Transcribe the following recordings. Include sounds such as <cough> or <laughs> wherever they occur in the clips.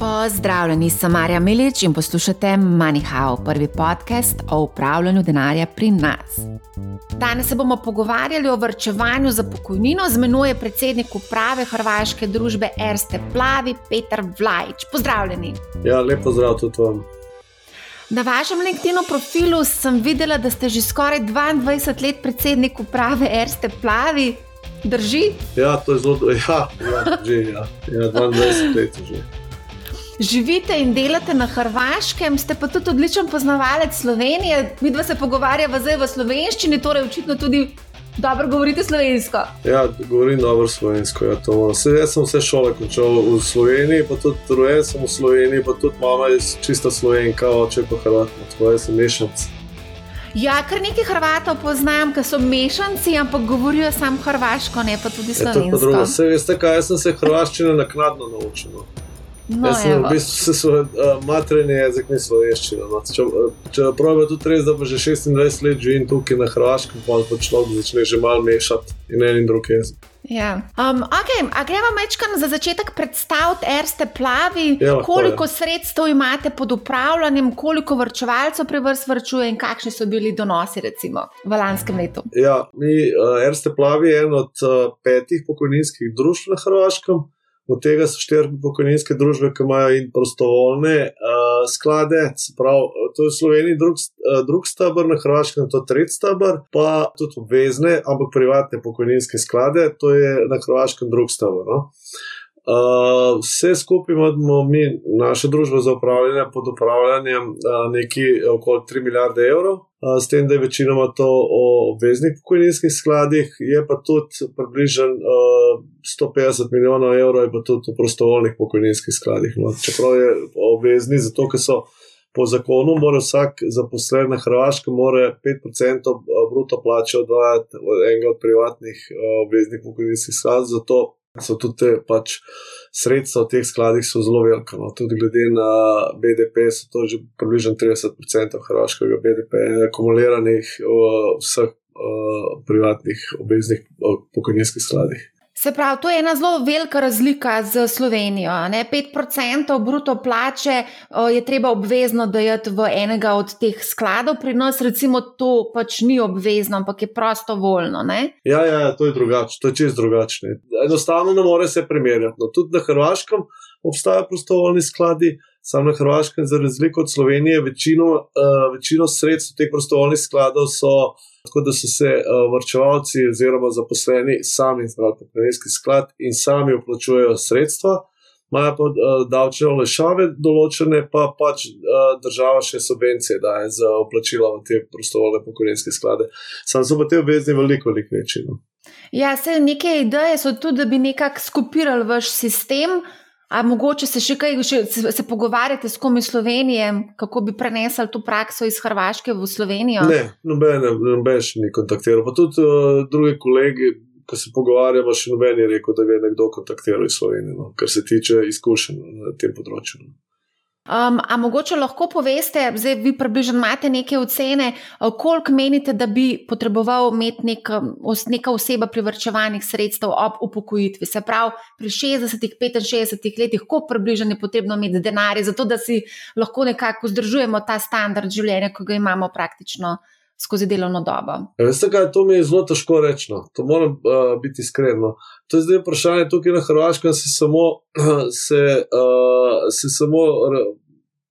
Pozdravljeni, sem Marja Milič in poslušate MoneyHow, prvi podcast o upravljanju denarja pri nas. Danes se bomo pogovarjali o vrčevanju za pokojnino, z menoj je predsednik uprave Hrvaške družbe Erste Plavi, Petr Vlajč. Pozdravljeni. Ja, lepo zdrav tudi vam. Na vašem LinkedIn profilu sem videla, da ste že skoraj 22 let predsednik uprave Erste Plavi. Drži? Ja, to je zelo dobro. Ja, ja, že ja. ja, 22 let že živite in delate na Hrvaškem, ste pa tudi odličen poznavalec Slovenije. Mi dva se pogovarjava zdaj v slovenščini, torej očitno tudi dobro govorite slovensko. Ja, govorim dobro slovensko. Ja, Vse, jaz sem vse šole končal v Sloveniji, pa tudi rojen sem v Sloveniji, pa tudi mama je čista slovenka, oče pa Hrvat, tako jaz sem mešanc. Ja, kar nekaj Hrvatov poznam, ki so mešanci, ampak govorijo samo hrvaško, ne pa tudi slovensko. Ja, to pa drugo. Vse veste, kaj jaz sem se hrvaščine naknadno naučil. No. Jaz sem v bistvu se uh, materni jezik, ni slovenščina. No. Če, če pravijo tudi res, da že 26 let živim tukaj na Hrvaškem, pa pa človek začne že malo mešati in en in drug jezik. Ja. Um, okay. A gremo mečkam za začetek predstaviti, erste plavi, ja, koliko je. sredstev imate pod upravljanjem, koliko vrčevalcev pri vas vrčuje in kakšni so bili donosi recimo, v lanskem letu. Ja, mi, uh, erste plavi je en od uh, petih pokojninskih družb na Hrvaškem. Od tega so štiri pokojninske družbe, ki imajo in prostovoljne uh, sklade. Prav, to je v Sloveniji drug, uh, drug stebr, na Hrvaškem to tretji stebr, pa tudi obvezne, ampak privatne pokojninske sklade, to je na Hrvaškem drug stebr. No? Vse skupaj imamo mi, naša družba za upravljanje pod upravljanjem, uh, nekaj okoli 3 milijarde evrov, uh, s tem, da je večinoma to o obveznih pokojninskih skladih, je pa tudi približno uh, 150 milijonov evrov, je pa tudi v prostovoljnih pokojninskih skladih. No. Čeprav je obvezni, zato ker so. Po zakonu mora vsak zaposlen na Hrvaškem 5% bruto plače odvajati od enega od privatnih obveznih pokojninskih skladov, zato so tudi te pač sredstva v teh skladih zelo velika. No. Tudi glede na BDP, so to že približno 30% hrvaškega BDP, akumuliranih v vseh uh, privatnih obveznih pokojninskih skladih. Se pravi, to je ena zelo velika razlika z Slovenijo. Ne? 5% bruto plače je treba obvezno dajati v enega od teh skladov, pri nas recimo to pač ni obvezno, ampak je prosto voljno. Ja, ja, to je drugače, to je čist drugačne. Enostavno ne more se primerjati. No, tudi na Hrvaškem obstajajo prostovoljni skladi. Sam na Hrvaškem, za razliko od Slovenije, večino, uh, večino sredstev teh prostovoljnih skladov so tako, da so se uh, vrčevalci oziroma zaposleni sami izbrali pokojninski sklad in sami uplačujejo sredstva, imajo pa uh, davčne olešave, določene pa pač uh, država še subvencije daje za uplačila v te prostovoljne pokojninske sklade. Sam so pa te obvezni veliko, veliko večji. No. Ja, se neke ideje so tudi, da bi nekako skupirali vaš sistem. A mogoče se še kaj, še, se, se pogovarjate s komi Slovenije, kako bi prenesli to prakso iz Hrvaške v Slovenijo? Ne, noben, noben še ni kontaktiral. Pa tudi uh, drugi kolegi, ko se pogovarjamo, še noben je rekel, da je nekdo kontaktiral iz Slovenije, no, kar se tiče izkušenj na tem področju. No. Um, a mogoče lahko poveste, zdaj vi približno imate neke ocene, koliko menite, da bi potreboval imeti nek, neka oseba privrčevanih sredstev ob upokojitvi? Se pravi, pri 60, 65 letih, koliko približno je potrebno imeti denarja, zato da si lahko nekako vzdržujemo ta standard življenja, ki ga imamo praktično skozi delovno dobo. Ja, veste, kaj to mi je zelo težko reči. No. To moram uh, biti iskreno. To je zdaj vprašanje tukaj na Hrvaškem, se samo, <clears throat> se, uh, se samo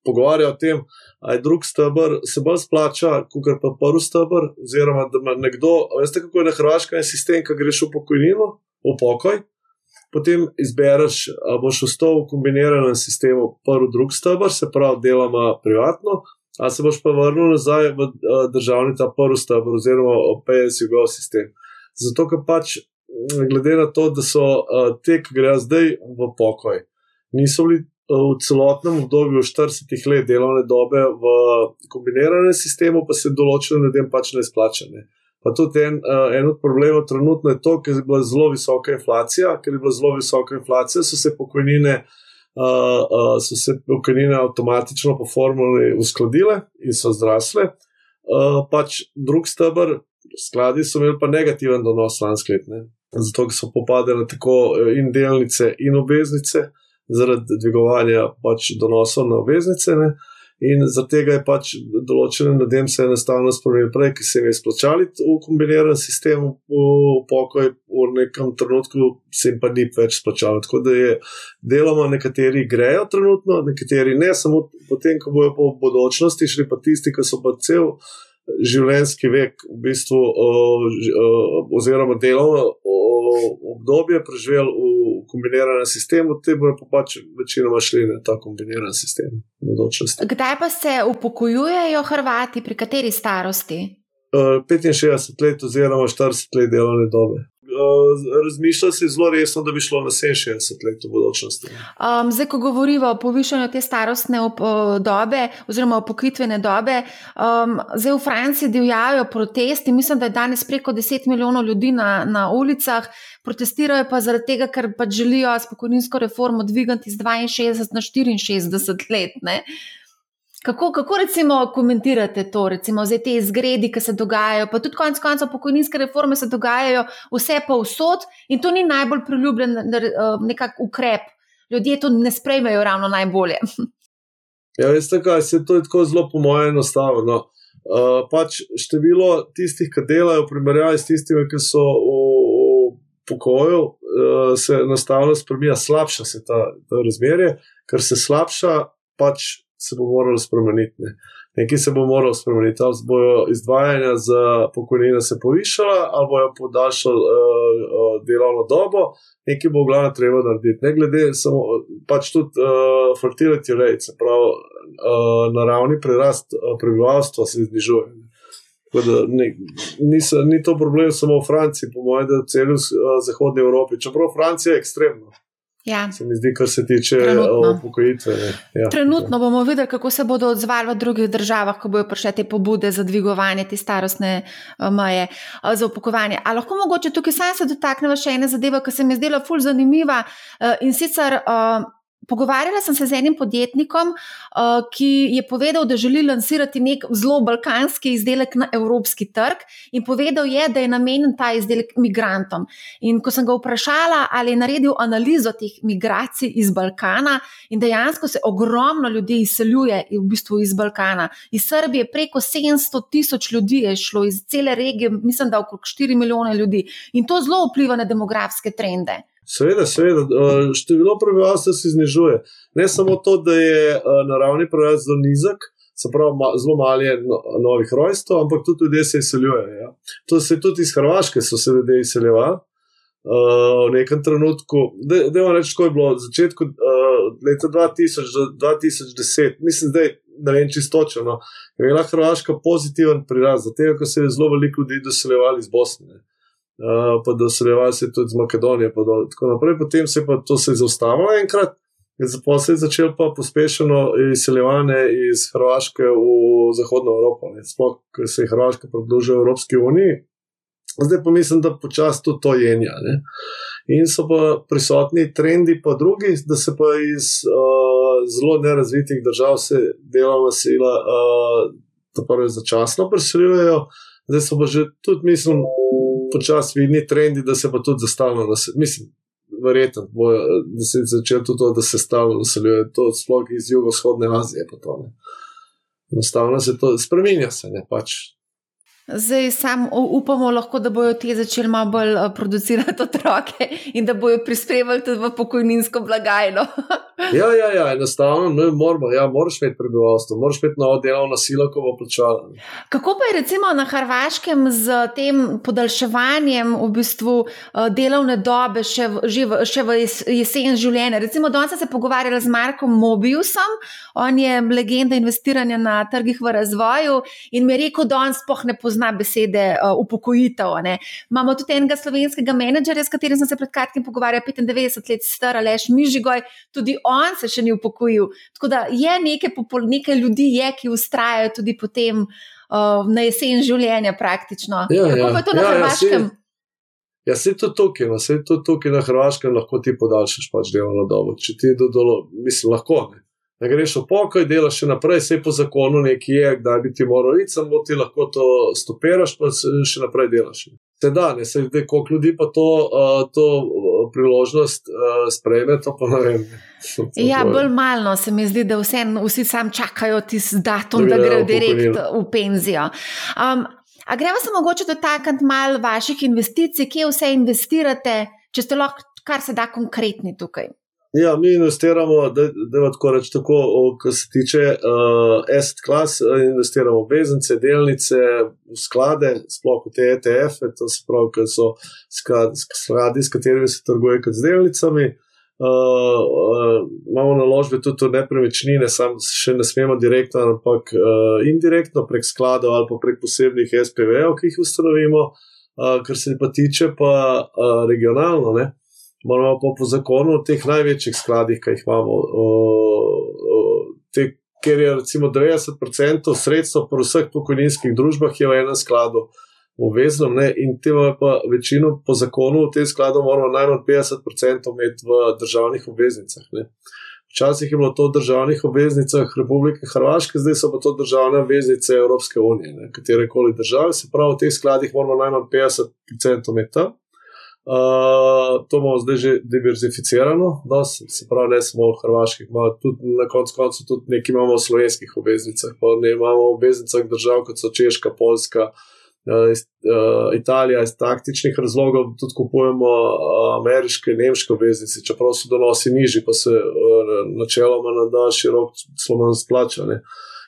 pogovarja o tem, ali je drug stebr se bolj splača, kot pa prvi stebr. Oziroma, da ima nekdo, veste, kako je na Hrvaškem sistem, ki greš v pokojnino, v pokoj. Potem izbereš, ali boš ostal v kombiniranem sistemu, prvi, drugi stebr, se pravi, deloma privatno, ali se boš pa vrnil nazaj v državni ta prvi stebr, oziroma PSU gov sistem. Zato, ker pač, glede na to, da so te, ki grejo zdaj v pokoj, niso bili v celotnem obdobju 40 let delovne dobe v kombiniranem sistemu, pa se določene ljudem pač ne splačane. Pa tudi en, uh, en od problemov trenutno je to, ker je bila zelo visoka inflacija, ker je bila zelo visoka inflacija, so se pokojnine, uh, uh, so se pokojnine avtomatično po formuli uskladile in so zrasle. Uh, pač drug stebr, skladi so imeli pa negativen donos lanskletne, zato so popadale tako in delnice in obveznice. Zaradi dvigovanja pač donosov na obveznice. Ne. In zaradi tega je pač določenim ljudem se enostavno spremenil prej, ki se jim je splačali v kombiniran sistem, v pokoj, v nekem trenutku se jim pa ni več splačalo. Tako da je deloma nekateri grejo trenutno, nekateri ne, samo potem, ko bojo po bodočnosti šli pa tisti, ki so pa cel. Življenjski vek, v bistvu, oziroma delovno obdobje, preživel v kombiniranem sistemu, te bojo pa pač večinoma šli na ta kombiniran sistem. Kdaj pa se upokojujejo Hrvati, pri kateri starosti? Uh, 65 let, oziroma 40 let delovne dobe. Uh, Razmišljal si zelo resno, da bi šlo na 67 let v bodočnosti. Um, zdaj, ko govorimo o povišanju te starostne dobe, oziroma pokritvene dobe, um, zdaj v Franciji divjajo protesti. Mislim, da je danes preko 10 milijonov ljudi na, na ulicah. Protestirajo pa zaradi tega, ker pač želijo spokojninsko reformo dvigati z 62 na 64 let. Ne? Kako, kako recimo komentirate to, recimo zdaj te izgredi, ki se dogajajo, pa tudi konec koncev pokojninske reforme se dogajajo vse pa vsot in to ni najbolj priljubljen nekak ukrep. Ljudje to ne sprejmejo ravno najbolje. Ja, veste kaj, se to je tako zelo po mojem enostavno. No. Uh, pač število tistih, ki delajo, v primerjavi s tistimi, ki so v, v pokoju, uh, se enostavno spremenja, slabša se ta, ta razmerje, ker se slabša, pač se bo moralo spremeniti. Ne. Nekaj se bo moralo spremeniti, ali bojo izvajanja za pokojnine se povišala, ali bojo podaljšali uh, uh, delovno dobo, nekaj bo v glavnem treba narediti. Ne glede samo, pač tudi uh, fertility rate, se pravi, uh, naravni prerast uh, prebivalstva se znižuje. Da, ne, ni, ni to problem samo v Franciji, po mojem, da v celi uh, zahodni Evropi, čeprav Francija je ekstremna. Ja. Se mi zdi, kar se tiče upokojitve. Ja. Trenutno bomo videli, kako se bodo odzvali v drugih državah, ko bodo prišle te pobude za dvigovanje te starostne eh, meje eh, za upokojevanje. Ali lahko mogoče tukaj sam se dotaknemo še ene zadeve, ki se mi je zdela fulj zanimiva eh, in sicer. Pogovarjala sem se z enim podjetnikom, uh, ki je povedal, da želi lansirati nek zelo balkanski izdelek na evropski trg, in povedal je, da je namenjen ta izdelek migrantom. In ko sem ga vprašala, ali je naredil analizo teh migracij iz Balkana, in dejansko se ogromno ljudi izseljuje v bistvu iz Balkana. Iz Srbije preko 700 tisoč ljudi je šlo, iz cele regije, mislim, da okrog 4 milijone ljudi. In to zelo vpliva na demografske trende. Seveda, seveda, eh, število prebivalstva se znižuje. Ne samo to, da je eh, naravni prebivalec zelo nizek, se pravi, zelo malo je no, novih rojstev, ampak tudi ljudje se izseljujejo. Ja. To se tudi iz Hrvaške so se ljudje izseljevali. Uh, v nekem trenutku, da je reči, ko je bilo na začetku uh, leta 2000 do 2010, mislim, da je ne vem čistočno, no, je bila Hrvaška pozitiven priraz, zato ker se je zelo veliko ljudi doseljevali iz Bosne. Uh, uh, pa da so revali tudi iz Makedonije. Tako naprej, potem se je to se zaustavilo enkrat. Poslej je začel pa pospešeno izseljevanje iz Hrvaške v Zahodno Evropo, sploh, ker se je Hrvaška pridružila Evropski uniji. Zdaj pa mislim, da počasi tudi to jenja. Ne? In so pa prisotni trendi, pa drugi, da se pa iz uh, zelo nerazvitih držav se delovna sila, uh, prvo začasno preseljujejo, zdaj so pa že tudi, mislim, počasi vidni trendi, da se pa tudi zastavlja, mislim, verjetno, da se je začelo tudi to, da se stalno naseljuje, to sploh iz jugovzhodne Azije. Enostavno se to spremenja, se ne pač. Zdaj, sam upamo, lahko, da bodo ti začeli malo bolj eh, producirati otroke in da bodo prispevali tudi v pokojninsko blagajno. <laughs> ja, ja, ja, enostavno, ne moramo, ja, moraš imeti prebivalstvo, moraš imeti novo delovno silo, ko bo plačala. Kako pa je recimo na Hrvaškem z tem podaljševanjem v bistvu eh, delovne dobe še v, v, še v jesen življenja? Recimo, danes sem se pogovarjala z Markom Mobiusom, on je legenda investiranja na trgih v razvoju in mi je rekel, da on spoh ne pozna besede uh, upokojitev. Ne. Imamo tudi enega slovenskega menedžerja, s katerim sem se pred kratkim pogovarjal, 95 let star, Aleš Mižigoj, tudi on se še ni upokojil. Tako da je nekaj, nekaj ljudi, je, ki ustrajajo tudi potem uh, na jesen življenja praktično. Ja, Kako ja. pa je to na ja, ja Hrvaškem? Ja, Ja, se to tukaj, no, se to tukaj na Hrvaškem lahko ti podaljšaš pač delovno dobo. Če ti do dolo, mislim, lahko ne. Da greš v pokoj, delaš še naprej, vse po zakonu, nekje je, kdaj bi ti moral iti, samo ti lahko to stopiraš, pa še naprej delaš. Se da, ne se vidi, koliko ljudi pa to, uh, to priložnost uh, sprejme, to pa ne vem. <laughs> Ja, bolj malo se mi zdi, da vse, vsi sam čakajo tisti datum, da grejo direkt v penzijo. Um, a gremo se mogoče dotakniti malo vaših investicij, kje vse investirate, če ste lahko kar se da konkretni tukaj. Ja, mi investiramo, da je tako reč, tako, kar se tiče uh, asset class, investiramo v veznice, delnice, v sklade, sploh v te ETF-e, to se pravi, ker so skladi, s katerimi se trguje kot z delnicami. Uh, uh, imamo naložbe tudi v nepremičnine, sam še ne smemo direktno, ampak uh, indirektno prek skladov ali pa prek posebnih SPV-ov, ki jih ustanovimo, uh, kar se pa tiče pa uh, regionalno. Ne? Moramo pa po zakonu v teh največjih skladih, ki jih imamo, o, o, te, ker je recimo 90% sredstev po vseh pokojninskih družbah v enem skladu. Obvezno, in te imamo pa večino po zakonu, v tem skladu moramo najmanj 50% imeti v državnih obveznicah. Ne. Včasih je bilo to v državnih obveznicah Republike Hrvaške, zdaj so pa to državne obveznice Evropske unije, katere koli države, se pravi, v teh skladih moramo najmanj 50% imeti tam. Uh, to imamo zdaj že diverzificirano, da se pravi, ne samo v hrvaških, imamo tudi na koncu koncev tudi nekaj imamo v slovenskih obveznicah. Pa ne imamo v obveznicah držav kot so Češka, Poljska, uh, uh, Italija iz taktičnih razlogov, tudi kupujemo uh, ameriške, nemške obveznice, čeprav so donosi nižji, pa se uh, načeloma na daljši rok sloma splača. Ne.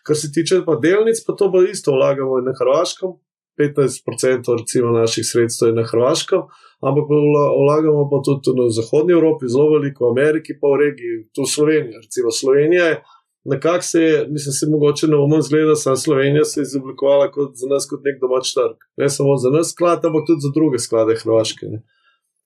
Kar se tiče pa delnic, pa to pa isto vlagamo na Hrvaškem, 15% recimo naših sredstev je na Hrvaškem ampak vlagamo pa tudi na Zahodnji Evropi, zelo veliko, v Ameriki, pa v regiji, tu v Sloveniji. Recimo Slovenija je, nekako se je, mislim, se mogoče na umu zgleda, da Slovenija se je izoblikovala kot za nas, kot nek domač trg. Ne samo za nas sklad, ampak tudi za druge sklade Hrvaške. Ne.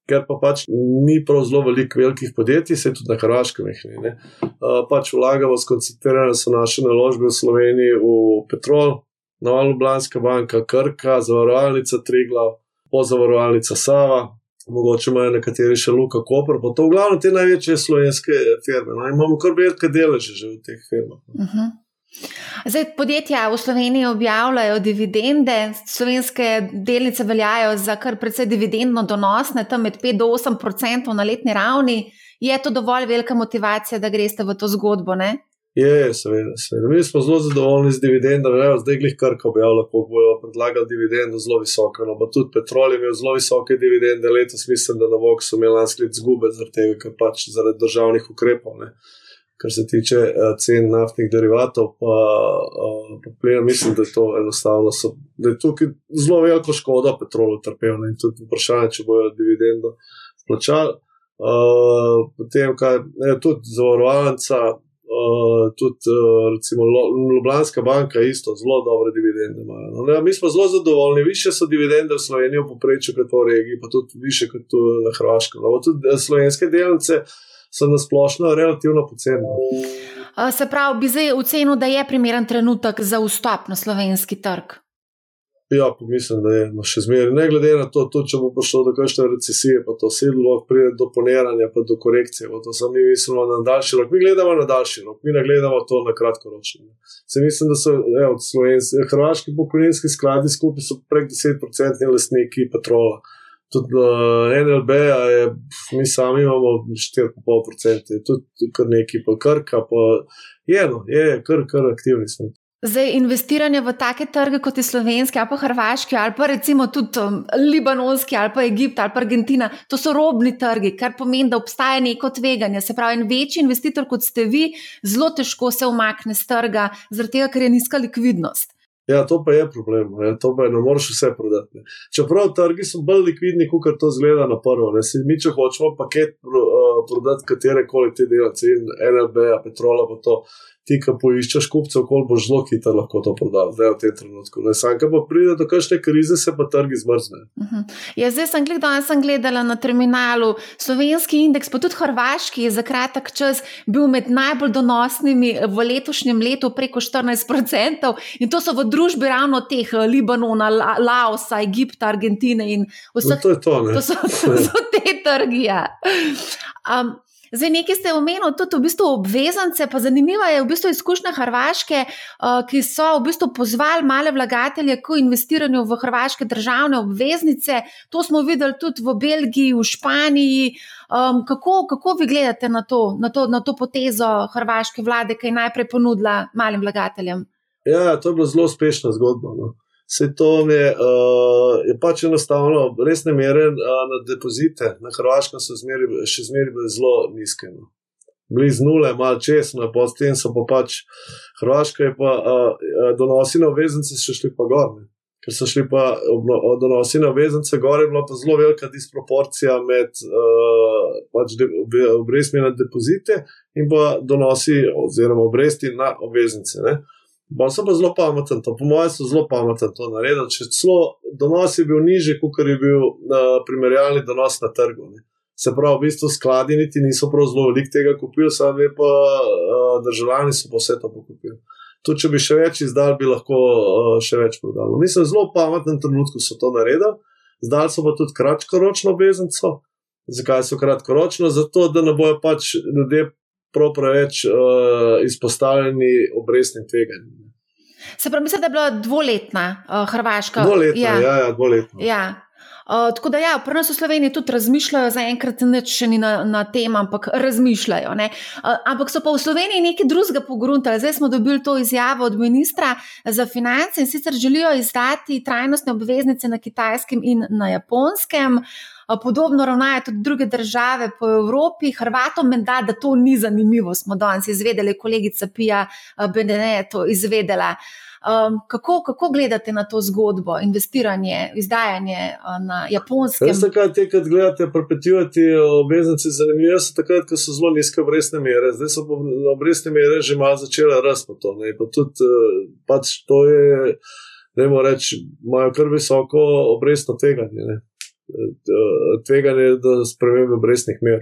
Ker pa pač ni prav zelo veliko velikih podjetij, se tudi na Hrvaškem jih ne. Uh, pač vlagamo, skoncentrirane so naše naložbe v Sloveniji v petrol, Nova Ljubljanska banka, Krka, zavarovalnica Triglav, pozavarovalnica Sava, mogoče imajo nekateri še Luka Koper, pa to v glavnem te največje slovenske firme. No, imamo kar velike deleže že v teh firmah. Uh mhm. -huh. Zdaj, podjetja v Sloveniji objavljajo dividende, slovenske delnice veljajo za kar precej dividendno donosne, tam med 5 do 8 odstotkov na letni ravni. Je to dovolj velika motivacija, da greste v to zgodbo? Ne? Je, seveda, seveda. Mi smo zelo zadovoljni z dividendami, ne, zdaj jih kar objavljajo, ko bojo predlagali dividendo zelo visoko. No, pa tudi petrol je imel zelo visoke dividende, letos mislim, da na Vox so imeli lansko leto zgube zaradi tega, ker pač zaradi državnih ukrepov. Ne. Kar se tiče uh, cen naftnih derivatov, pa, uh, pa plina, mislim, da je to enostavno. So, da je tukaj zelo veliko škoda petrolu trpel in tudi vprašanje, če bojo dividendo plačali. Uh, potem, kaj, ne, tudi zavarovalnica, Uh, tudi, uh, recimo, Ljubljanska banka isto zelo dobre dividende ima. No, ne, mi smo zelo zadovoljni, više so dividende v Sloveniji, v poprečju, kot v regiji, pa tudi više kot na Hrvaškem. No, tudi eh, slovenske delnice so na splošno relativno poceni. Se pravi, bi zdaj ocenil, da je primeren trenutek za vstop na slovenski trg. Ja, mislim, da je no, še zmeraj. Ne glede na to, to če bo prišlo do kakšne recesije, pa to vse lahko pride do poniranja, pa do korekcije. To samo mi mislimo na daljši rok. Mi gledamo na daljši rok, mi ne gledamo to na kratkoročno. Se mislim, da so evo, slovenski, hrvaški pokojninski skladi skupaj so prek 10% lastniki petrola. Tudi uh, NLB, je, mi sami imamo 4,5%, tudi kar neki, pa krka, pa je eno, je kar, kar aktivni smo. Zdaj, investiranje v take trge kot je slovenski, ali pa hrvaški, ali pa recimo tudi um, libanonski, ali pa Egipt, ali pa Argentina, to so robni trgi, kar pomeni, da obstaja neko tveganje. Se pravi, en večji investitor kot ste vi, zelo težko se umakne z trga, zaradi tega, ker je nizka likvidnost. Ja, to pa je problem, ne, to pa je, ne moreš vse prodati. Ne. Čeprav trgi so bolj likvidni, kot to zgleda na prvo. Ne. Se, mi, če hočemo paket uh, prodati katere koli te delce, NLB, Petrola, pa to ti, ki poiščeš kupcev, koliko boš zelo hitro lahko to prodal, zdaj v tem trenutku. Sam, ki pa pride do kakšne krize, se pa trgi zmrzne. Uh mhm. -huh. ja, zdaj sem gledala, sem gledala na terminalu. Slovenski indeks, pa tudi hrvaški, je za kratek čas bil med najbolj donosnimi v letošnjem letu, preko 14%. In to so v družbi ravno teh eh, Libanona, Laosa, Egipta, Argentine in vseh. No, to je to, to so, <laughs> to so te trgi. Ja. Um, Zdaj, nekaj ste omenili, tudi v bistvu obvezance, pa zanimiva je v bistvu izkušnja Hrvaške, uh, ki so v bistvu pozvali male vlagatelje k investiranju v hrvaške državne obveznice. To smo videli tudi v Belgiji, v Španiji. Kako, kako vi gledate na to, na, to, na to potezo hrvaške vlade, ki je najprej ponudila malim vlagateljem? Ja, to je bila zelo uspešna zgodba. No. Vse to je, uh, je pač enostavno, res ne mere uh, na depozite. Na Hrvaškem so zmeri, še zmeraj bile zelo nizke. No. Blizu nule, malo čez, no, potem so pa pač Hrvaška, pa uh, donosi na obveznice, še šli pa gor. Ne. Ker so šli pa donosi na obveznice, gor je bila pa zelo velika disproporcija med uh, pač obrestmi na depozite in pa donosi oziroma obresti na obveznice. Ne. Bolj so pa zelo pameten, to po mojem so zelo pameten to naredili. Če celo donos je bil nižji, kot je bil uh, primerjalni donos na trgu. Ne. Se pravi, v bistvu skladi niti niso prav zelo velik tega kupili, sami pa uh, državljani so pa vse to pokupili. Tudi če bi še več izdal, bi lahko uh, še več prodal. Mislim, zelo pameten trenutku so to naredili, zdaj so pa tudi kratkoročno obveznico. Zakaj so kratkoročno? Zato, da ne bojo pač ljudje prav preveč uh, izpostavljeni obrestnim tveganjem. Se pravi, mislim, da je bila dvoletna uh, Hrvaška. Dvoletna, ja, ja, ja dvoletna. Ja. Uh, tako da, ja, pri nas v Sloveniji tudi razmišljajo, zaenkrat še ni na, na tem, ampak razmišljajo. Uh, ampak so pa v Sloveniji nekaj drugega pogruntali. Zdaj smo dobili to izjavo od ministra za finance in sicer želijo izdati trajnostne obveznice na kitajskem in na japonskem. Uh, Podobno ravnajo tudi druge države po Evropi, Hrvatom, menda, da to ni zanimivo. Smo danes izvedeli, kolegica Pija Benene je to izvedela. Um, kako, kako gledate na to zgodbo, investiranje, izdajanje uh, na japonskem? Veste, kaj te, kad gledate, perpetuirati obveznice, zanimivo so takrat, ko so zelo nizke obrestne mere. Zdaj so obrestne mere že malo začele rasti. To, pa tudi, pač to je, da jim reči, imajo kar visoko obrestno tveganje tveganje do spremembe obrestnih mer.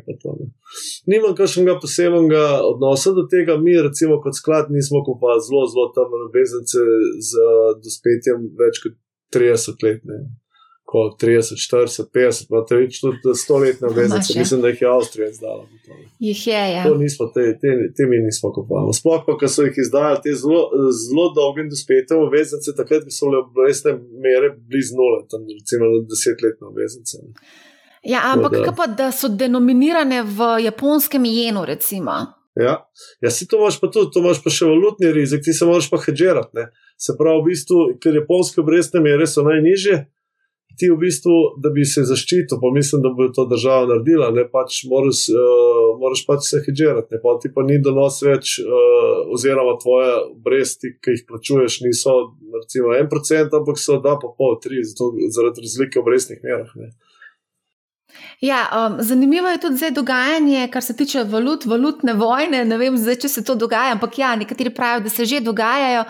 Nimam kakšnega posebnega odnosa do tega, mi, recimo, kot sklad, nismo pa zelo, zelo tam obveznice z dospetjem več kot 30 let. Ne. 30, 40, 50, pa te več tudi stoletne obveznice. Mislim, da jih je Avstrija izdala. Jih je, ja. To nismo, te, te, te mi nismo kupovali. Sploh pa, ko so jih izdajali te zelo, zelo dolge dospete obveznice, takrat so bile obrestne mere blizu nule, tam recimo desetletne obveznice. Ja, ampak kako pa, da so denominirane v japonskem jenu, recimo? Ja, ja si to imaš pa tudi, to imaš pa še valutni rizik, ti se moraš pa hedžerati. Se pravi, v bistvu, ker japonske obrestne mere so najnižje, ti v bistvu, da bi se zaščitil, pa mislim, da bo to država naredila, ne pač moraš, uh, moraš pač se hedžirati, pa ti pa ni donos več, uh, oziroma tvoje obresti, ki jih plačuješ, niso recimo 1%, ampak so 2,5-3%, zaradi razlike v obrestnih merah. Ne. Ja, um, zanimivo je tudi dogajanje, kar se tiče valut, valutne vojne. Ne vem, zdaj, če se to dogaja, ampak ja, nekateri pravijo, da se že dogajajo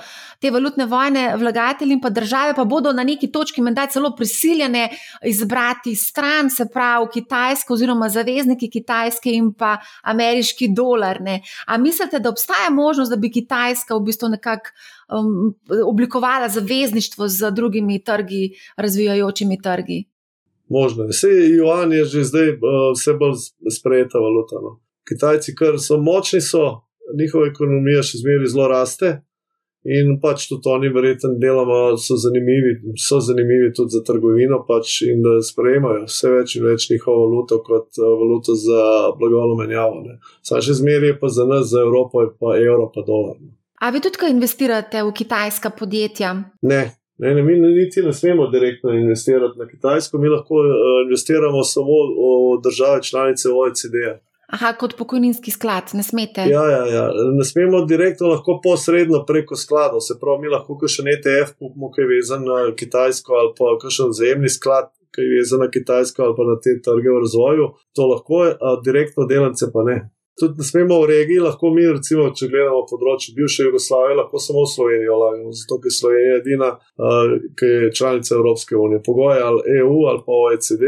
te valutne vojne, vlagatelji in pa države pa bodo na neki točki menda celo prisiljene izbrati stran, se pravi Kitajsko oziroma zavezniki Kitajske in pa ameriški dolar. Ne. A mislite, da obstaja možnost, da bi Kitajska v bistvu nekako um, oblikovala zavezništvo z drugimi trgi, razvijajočimi trgi? Možno. Vse Juan je že zdaj uh, vse bolj sprejeta valuta. No. Kitajci, kar so močni, so, njihova ekonomija še zmeraj zelo raste. In pač tudi oni, verjetno, deloma so zanimivi, so zanimivi tudi za trgovino, pač in da sprejemajo vse več in več njihovo valuto kot uh, valuto za blagovno menjavo. Saj še zmeraj je pa za nas, za Evropo, pa evro, pa dolar. No. A vi tudi, investirate v kitajska podjetja? Ne, Ne, ne, mi niti ne smemo direktno investirati na Kitajsko, mi lahko uh, investiramo samo v države članice OECD. -a. Aha, kot pokojninski sklad, ne smete. Ja, ja, ja. ne smemo direktno, lahko posredno preko skladov. Se pravi, mi lahko še en ETF kupimo, ki je vezan na Kitajsko, ali pa še en zemni sklad, ki je vezan na Kitajsko, ali pa na te trge v razvoju. To lahko je, a direktno delance pa ne tudi ne smemo v regiji, lahko mi, recimo, če gledamo področje bivše Jugoslavije, lahko samo v Slovenijo vlagamo, zato ker Slovenija je edina, uh, ki je članica Evropske unije. Pogoje ali EU ali pa OECD.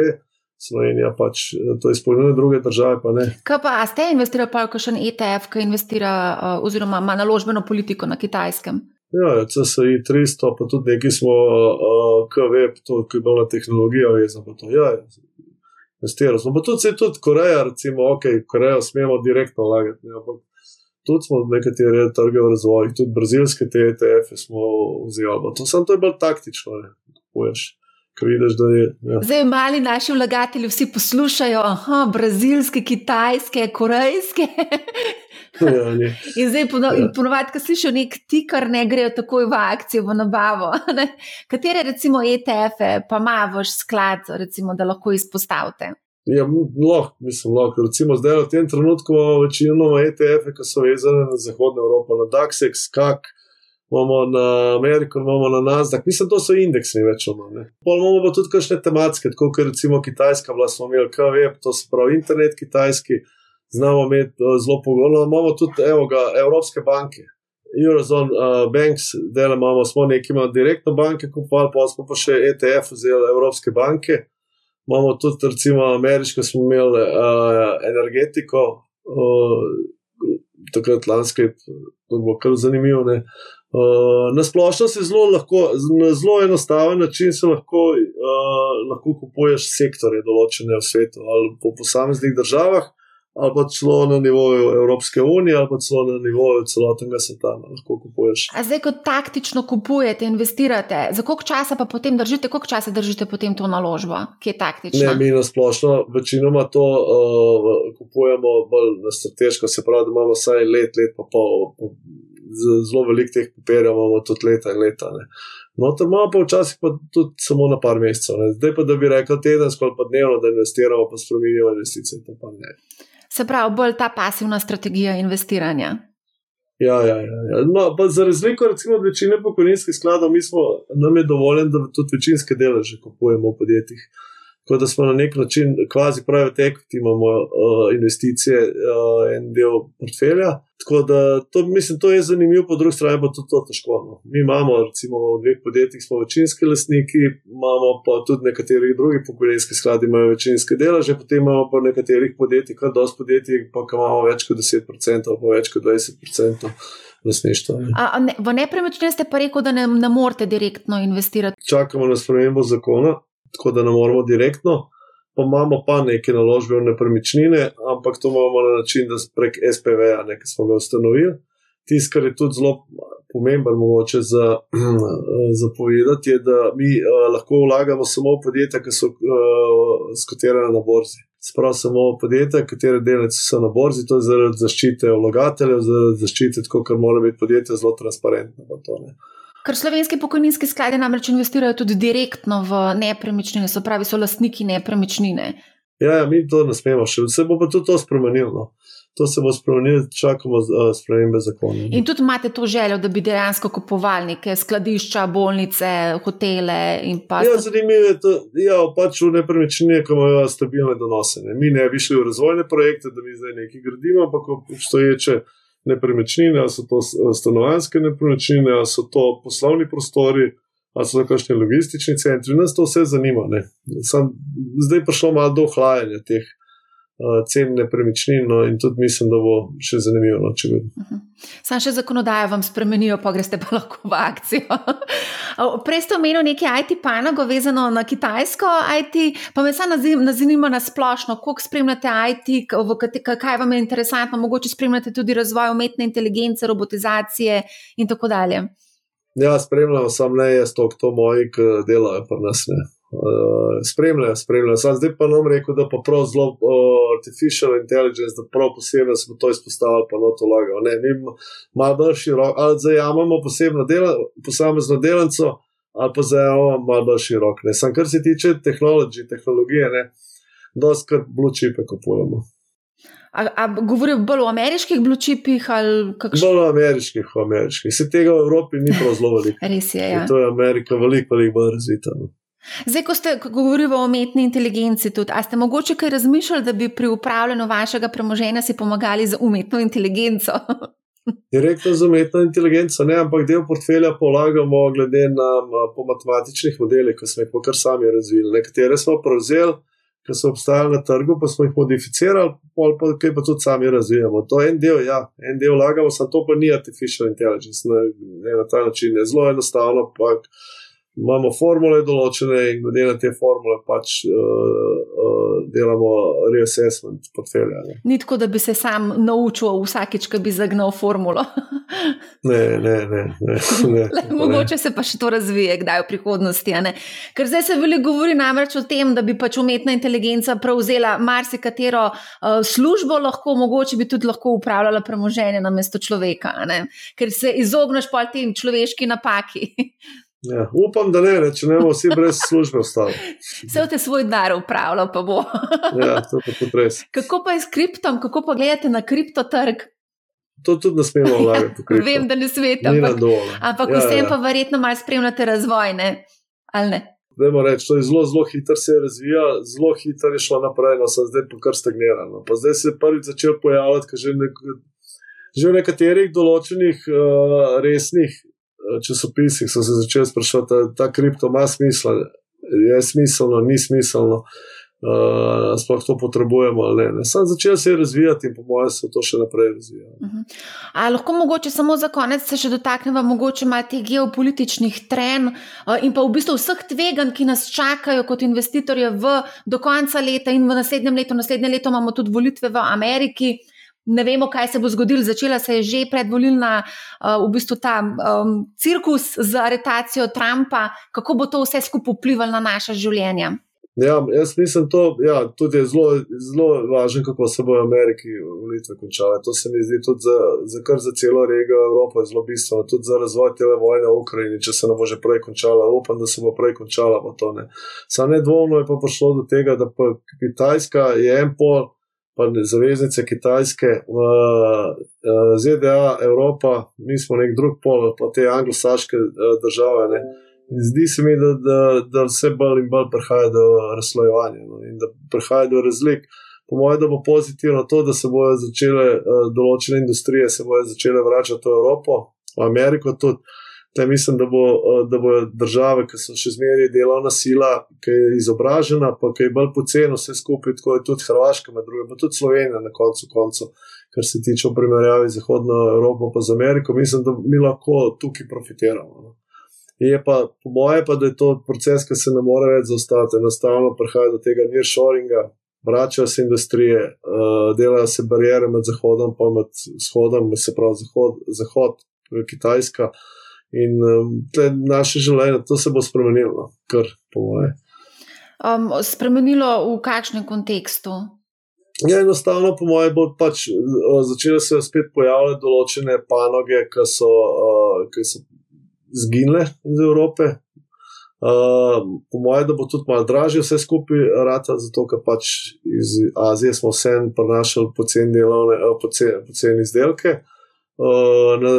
Slovenija pač to izpolnjuje, druge države pa ne. Kaj pa, ste investirali pa še en ETF, ki investira uh, oziroma ima naložbeno politiko na kitajskem? Ja, CSI 300, pa tudi neki smo uh, KV, to, ki je bila tehnologija vezana. Ja, investiral. Smo pa tudi, se tudi Koreja, recimo, ok, Korejo smemo direktno vlagati. Ne, ampak tudi smo nekatere trge v razvoju, tudi brazilske TTF-e smo vzeli. To samo to je bolj taktično, ne, kupuješ. Vidiš, je, ja. Zdaj, mali naši vlagatelji vsi poslušajo, aha, brazilske, kitajske, korejske. Ja, <laughs> in zdaj, ja. ponovadi, ko slišijo nek tikar, ne grejo takoj v akcijo, v nabavo. <laughs> Ne? Katere, recimo, ETF-e pa ima vaš sklad, recimo, da lahko izpostavite? Ja, lahko, mislim, lahko. Recimo, zdaj v tem trenutku imamo večino ETF-e, ki so vezane na Zahodno Evropo, na DAX-ex, KAK imamo na Ameriko, imamo na Nasdaq, mislim, to so indeksi več manj. Pol imamo pa tudi kakšne tematske, kot je recimo Kitajska, vlast smo imeli KWeb, to se pravi internet kitajski, znamo imeti uh, zelo pogovorno, imamo tudi evo ga, Evropske banke. Eurozone uh, Banks, da imamo smo nekima direktno banke kupovali, pa smo pa še ETF vzeli Evropske banke. Imamo tudi, recimo, ameriško smo imeli uh, energetiko, uh, takrat lanske, to bilo kar zanimivo. Uh, Uh, na splošno se zelo lahko, na zelo enostaven način se lahko, uh, lahko kupuješ sektorje določene v svetu, ali po posameznih državah, ali pa celo na nivoju Evropske unije, ali pa celo na nivoju celotnega sveta. No, lahko kupuješ. A zdaj, ko taktično kupujete, investirate, za koliko časa pa potem držite, koliko časa držite potem to naložbo, ki je taktična? Ne, mi na splošno večinoma to uh, kupujemo bolj na strateško, se pravi, da imamo vsaj let, let pa pol. Po, zelo veliko teh papirjev, imamo tudi leta in leta. No, to imamo pa včasih pa tudi samo na par mesecev. Ne. Zdaj pa, da bi rekel tedensko ali pa dnevno, da investiramo, pa spremenimo investicije. Se pravi, bolj ta pasivna strategija investiranja. Ja, ja, ja, ja. No, za razliko recimo, od večine pokojninskih skladov, mi smo, nam je dovoljeno, da tudi večinske deleže kupujemo v podjetjih. Tako da smo na nek način, kvazi private equity, imamo uh, investicije, uh, en del portfelja. Tako da to, mislim, to je zanimivo, po drugi strani pa tudi to težko. No. Mi imamo, recimo, v dveh podjetjih smo večinski lastniki, imamo pa tudi nekateri drugi pokojninski skladi, imajo večinske deleže, potem imamo pa nekaterih podjetij, kar dosti podjetij, pa imamo več kot 10% ali pa več kot 20%. Ne, v nepremičnine ste pa rekel, da ne, ne morete direktno investirati. Čakamo na spremembo zakona, tako da ne moramo direktno. Pa imamo pa neke naložbe v nepremičnine, ampak to imamo na način, da prek SPV-ja, ki smo ga ustanovili. Tisto, kar je tudi zelo pomembno, mogoče za, <clears throat> za povedati, je, da mi uh, lahko vlagamo samo v podjetja, ki so uh, skotirane na borzi. Sprav samo v podjetja, katere delnice so na borzi, to je zaradi zaščite vlagateljev, zaradi zaščite, tako ker mora biti podjetje zelo transparentno. Ker slovenski pokojninski skladi namreč investirajo tudi direktno v nepremičnine, so pravi, so lastniki nepremičnine. Ja, ja, mi to ne smemo, še se bo pa tudi to spremenilo. No. To se bo spremenilo, čakamo uh, spremembe zakona. In tudi imate to željo, da bi dejansko kupovali neke skladišča, bolnice, hotele. Pa... Ja, zanimivo je, da ja, pač v nepremičnine, ki imajo stabilne donose. Ne. Mi ne bi šli v razvojne projekte, da bi zdaj nekaj gradili, ampak obstoječe nepremičnine, ali so to stanovanske nepremičnine, ali so to poslovni prostori, ali so to kakšni logistični centri. Nas to vse zanima. Sam, zdaj je prišlo malo do ohlajanja teh cen nepremičnin no, in tudi mislim, da bo še zanimivo. No, uh mhm. -huh. Sam še zakonodajo vam spremenijo, pa greste pa lahko v akcijo. <laughs> Prej ste omenili nekaj IT panogo, vezano na kitajsko IT, pa me samo zanima na splošno, koliko spremljate IT, kaj vam je interesantno, mogoče spremljate tudi razvoj umetne inteligence, robotizacije in tako dalje. Ja, spremljam, sam ne jaz to, kdo moji, ki delajo pri nas. Ne. Uh, spremljajo, spremljajo. Sam zdaj pa nam rekel, da pa prav zelo uh, artificial intelligence, da prav posebej smo to izpostavili, pa no to lagajo. Ne, mi malo bolj široko, ali zajamemo posebno dela, posamezno delanco, ali pa zajamemo malo bolj široko. Sam kar se tiče tehnologije, ne, dosti krat blue chipe kupujemo. A, a govorijo bolj o ameriških blučipih ali kakšnih? Bolj o ameriških, o ameriških. Se tega v Evropi ni prav zelo veliko. Res je. Ja. To je Amerika veliko, veliko bolj razvita. No. Zdaj, ko ste govorili o umetni inteligenci, tudi, a ste mogoče kaj razmišljali, da bi pri upravljanju vašega premoženja si pomagali z umetno inteligenco? <laughs> Direktno z umetno inteligenco, ne, ampak del portfelja polagamo glede na po matematičnih modelih, ki smo jih kar sami razvili. Nekatere smo prevzeli, ki so obstajali na trgu, pa smo jih modificirali, pol pa kaj pa tudi sami razvijamo. To je en del, ja, en del vlagamo, samo to pa ni artificial intelligence, ne, ne na ta način, je zelo enostavno. Pa, imamo formule določene in glede na te formule pač uh, uh, delamo reassessment portfelja. Ne. Ni tako, da bi se sam naučil vsakeč, ko bi zagnal formulo. <laughs> ne, ne, ne. ne, ne Le, mogoče se pa še to razvije, kdaj v prihodnosti. Ker zdaj se veliko govori namreč o tem, da bi pač umetna inteligenca prevzela marsikatero uh, službo, lahko, mogoče bi tudi lahko upravljala premoženje na mesto človeka, ker se izogneš pa tem človeški napaki. <laughs> Ja, upam, da ne, če ne bomo vsi brez službe ostali. Vse v te svoj dar upravljal, pa bo. ja, to je tudi res. Kako pa je s kriptom, kako pa gledate na kriptotrg? To tudi ne smemo <laughs> vlagati. Ja, vem, da ne smete. Ampak, ampak ja, vsem ja. pa verjetno malo spremljate razvoj, ne? ali ne? Dajmo reči, to je zelo, zelo hitro se razvija, zelo hitro je šlo naprej, no se zdaj pa kar stagnirano. Pa zdaj se je prvič začel pojavljati, že, nek, že v nekaterih določenih uh, resnih časopisih so se začeli sprašovati, da ta kripto ima smisel, je smiselno, ni smiselno, uh, sploh to potrebujemo ali ne. ne. Sam začel se je razvijati in po mojem se to še naprej razvija. Uh -huh. Ali lahko mogoče samo za konec se še dotaknemo, mogoče ima teh geopolitičnih trenj uh, in pa v bistvu vseh tveganj, ki nas čakajo kot investitorje v, do konca leta in v naslednjem letu. Naslednje leto imamo tudi volitve v Ameriki ne vemo, kaj se bo zgodilo. Začela se je že predvolilna, uh, v bistvu ta um, cirkus z aretacijo Trumpa, kako bo to vse skupaj vplivalo na naše življenje. Ja, jaz mislim, da ja, je zelo, zelo važno, kako se bo v Ameriki volitve končale. To se mi zdi tudi za, za, za celo regijo Evrope zelo bistveno, tudi za razvoj te vojne v Ukrajini, če se ne bo že prej končala. Upam, da se bo prej končala. Samo nedvomno je pa prišlo do tega, da Kitajska je en pol pa zaveznice Kitajske, ZDA, Evropa, mi smo nek drug pol, pa te anglosaške države. Ne. Zdi se mi, da, da, da vse bolj in bolj prihaja do razslojevanja no, in da prihaja do razlik. Po mojem, da bo pozitivno to, da se bodo začele določene industrije, se bodo začele vračati v Evropo, v Ameriko tudi. Te mislim, da bo, da bo države, ki so še zmeraj delovna sila, ki je izobražena, pa ki je bolj poceni vse skupaj, tako je tudi Hrvaška, med drugim, pa tudi Slovenija na koncu koncev, kar se tiče primerjavi z Zahodno Evropo in z Ameriko, mislim, da mi lahko tukaj profitiramo. No. Je pa, po moje, pa, da je to proces, ki se ne more več zaustaviti. Enostavno prihaja do tega nearshoringa, vračajo se industrije, uh, delajo se barijere med Zahodom in Vzhodom, se pravi Zahod, Zahod Kitajska. In um, naše življenje, to se bo spremenilo, kar po moje. Um, spremenilo v kakšnem kontekstu? Ja, enostavno, po moje, bo pač začele se spet pojavljati določene panoge, ki so, uh, ki so zginile iz Evrope. Uh, po moje, da bo tudi malo dražje vse skupaj rata, zato ker pač iz Azije smo vsem prenašali poceni uh, pocen izdelke. Uh, na,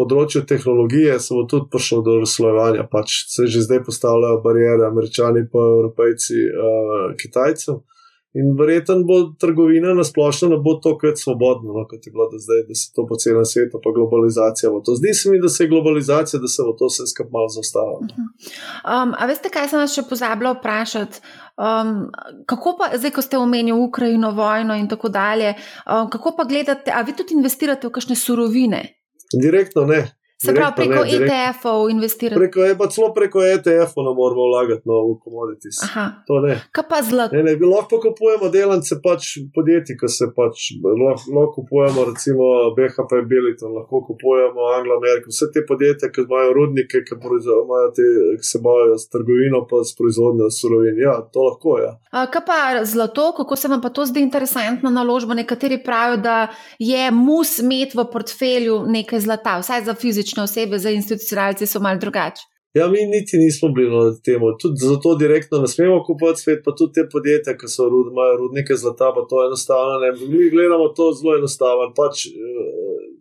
področju tehnologije se bo tudi prišlo do razslojevanja. Pač se že zdaj postavljajo barijere, američani, pa evropejci, uh, kitajcem. In verjetno bo trgovina na splošno ne bo tako svobodna, no, kot je bilo do zdaj, da se to po celem svetu, pa globalizacija. To. Zdi se mi, da se je globalizacija, da se bo to vse skupaj malo zaustavilo. Mhm. Um, a veste, kaj sem vas še pozabila vprašati? Um, kako pa, zdaj, ko ste omenili Ukrajino, vojno in tako dalje, um, kako pa gledate, a vi tudi investirate v kakšne surovine? Direktno ne. Se pravi, preko ETF-ov investirati. Preko, je pa celo preko ETF-ov ne moramo vlagati no, v commodities. Kaj pa zlato? Ne, ne, lahko kupujemo delance pač podjetij, ki se pač lahko, lahko kupujemo, recimo BHP Billiton, lahko kupujemo Anglo American, vse te podjetja, ki imajo rudnike, ki, te, ki se bavijo s trgovino, pa s proizvodnjo surovin. Ja, to lahko je. Ja. Kaj pa zlato, kako se vam pa to zdi interesantna naložba? Nekateri pravijo, da je mus imeti v portfelju nekaj zlata, vsaj za fizično fizične osebe, za institucionalce so malo drugače. Ja, mi niti nismo bili na tem, tudi zato direktno ne smemo kupovati svet, pa tudi te podjetja, ki so rud, imajo rudnike zlata, pa to enostavno ne. Mi gledamo to zelo enostavno. Pač,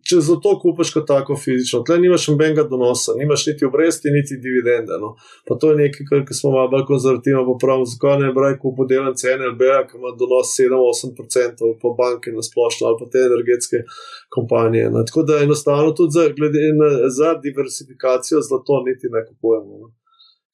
če za to kupiš kot tako fizično, tle nimaš nobenega donosa, nimaš niti obresti, niti dividende. No. Pa to je nekaj, kar smo malo bolj konzervativni, pa pravimo, zakaj ne bi raje kupil delnice NLB, ki ima donos 7-8%, pa banke na splošno ali pa te energetske kompanije. No. Tako da enostavno tudi za, glede, za diversifikacijo zlato niti ne kupujemo. No.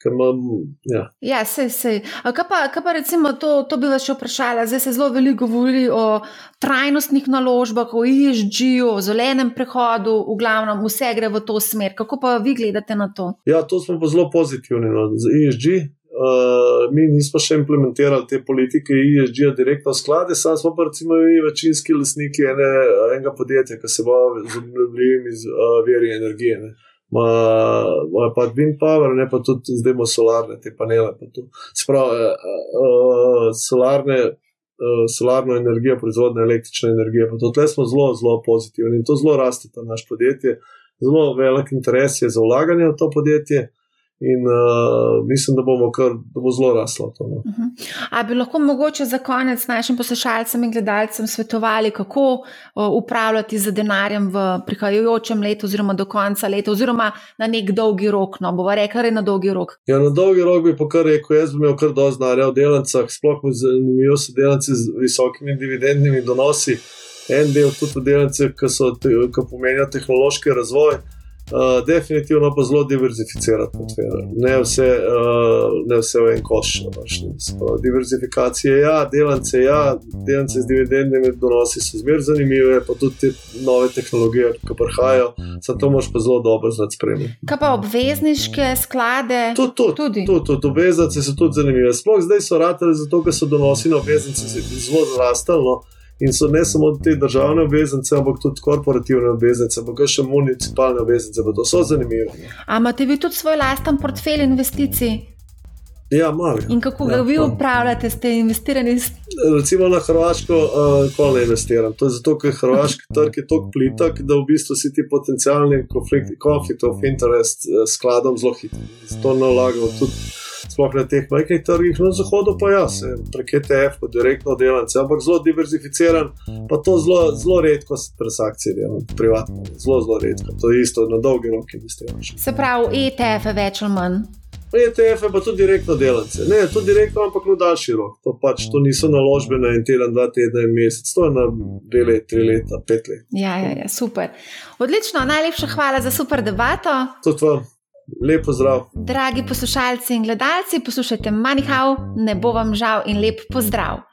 Imam, ja, ja sej, sej. Kaj pa, kaj pa recimo, to, to bi vas še vprašala. Zdaj se zelo veliko govori o trajnostnih naložbah, o ESG-u, o zelenem prehodu, v glavnem vse gre v to smer. Kako pa vi gledate na to? Ja, to smo pa zelo pozitivni no, z ESG. Uh, mi nismo še implementirali te politike ESG-ja direktno v sklade, sami smo pa recimo mi večinski lasniki ene, enega podjetja, ki se bavi z obnovljivimi uh, veri energije. Ne ima pa Wind Power, ne pa tudi zdaj imamo solarne te panele. Sprav, uh, uh, solarne, uh, solarno energijo, proizvodne električne energije. Tukaj smo zelo, zelo pozitivni in to zelo raste, to naš podjetje. Zelo velik interes je za vlaganje v to podjetje. In uh, mislim, da bomo kar da bo zelo raslo. To, no. uh mhm. -huh. Ali bi lahko mogoče za konec našim poslušalcem in gledalcem svetovali, kako uh, upravljati z denarjem v prihajajočem letu, oziroma do konca leta, oziroma na nek dolgi rok? No, bomo rekli, na dolgi rok. Ja, na dolgi rok bi pa kar rekel, jaz bi imel kar dosti denarja v delnicah, sploh mi zanimivo so delnice z visokimi dividendnimi donosi. En del tudi v delnicah, ki, ki pomenijo tehnološki razvoj. Uh, definitivno pa zelo diverzificirati portfelj. Ne, uh, ne vse v en koš. Diverzifikacija, ja, delance, ja, delance z dividendami donosi so zmer zanimive, pa tudi te nove tehnologije, ki prihajajo, samo to moš pa zelo dobro znati spremljati. Kaj pa obvezniške sklade? Tud, tud, tudi. Tudi tud, obveznice so tudi zanimive. Sploh zdaj so ratali zato, ker so donosi na obveznice zelo zrastali. No. In so ne samo te državne obveznice, ampak tudi korporativne obveznice, pa še municipalne obveznice, pa to so zanimive. Ampak imate vi tudi svoj lasten portfelj investicij? Ja, malo. In kako ga ja, vi upravljate, ste investirani? Recimo na Hrvaško, uh, ko ne investiram. To je zato, ker Hrvaški trg je tako plitak, da v bistvu si ti potencijalni konflikt of interest uh, skladom zelo hitro. Zato ne vlagam tudi sploh na teh majhnih trgih, na zahodu pa jaz, prek ETF, pa direktno delance, ampak zelo diverzificiran, pa to zelo, zelo redko se transakcije delam, privatno, zelo, zelo redko, to je isto na dolgi rok investiraš. Se pravi, ETF je več ali manj. ETF je pa tudi direktno delance. Ne, tudi direktno, ampak na daljši rok. To pač to niso naložbe na en teden, dva tedna in mesec, to je na dve leti, tri leta, pet let. Ja, ja, ja, super. Odlično, najlepša hvala za super debato. Tudi vam. Lepo zdrav. Dragi poslušalci in gledalci, poslušajte Manihau, ne bo vam žal in lep pozdrav.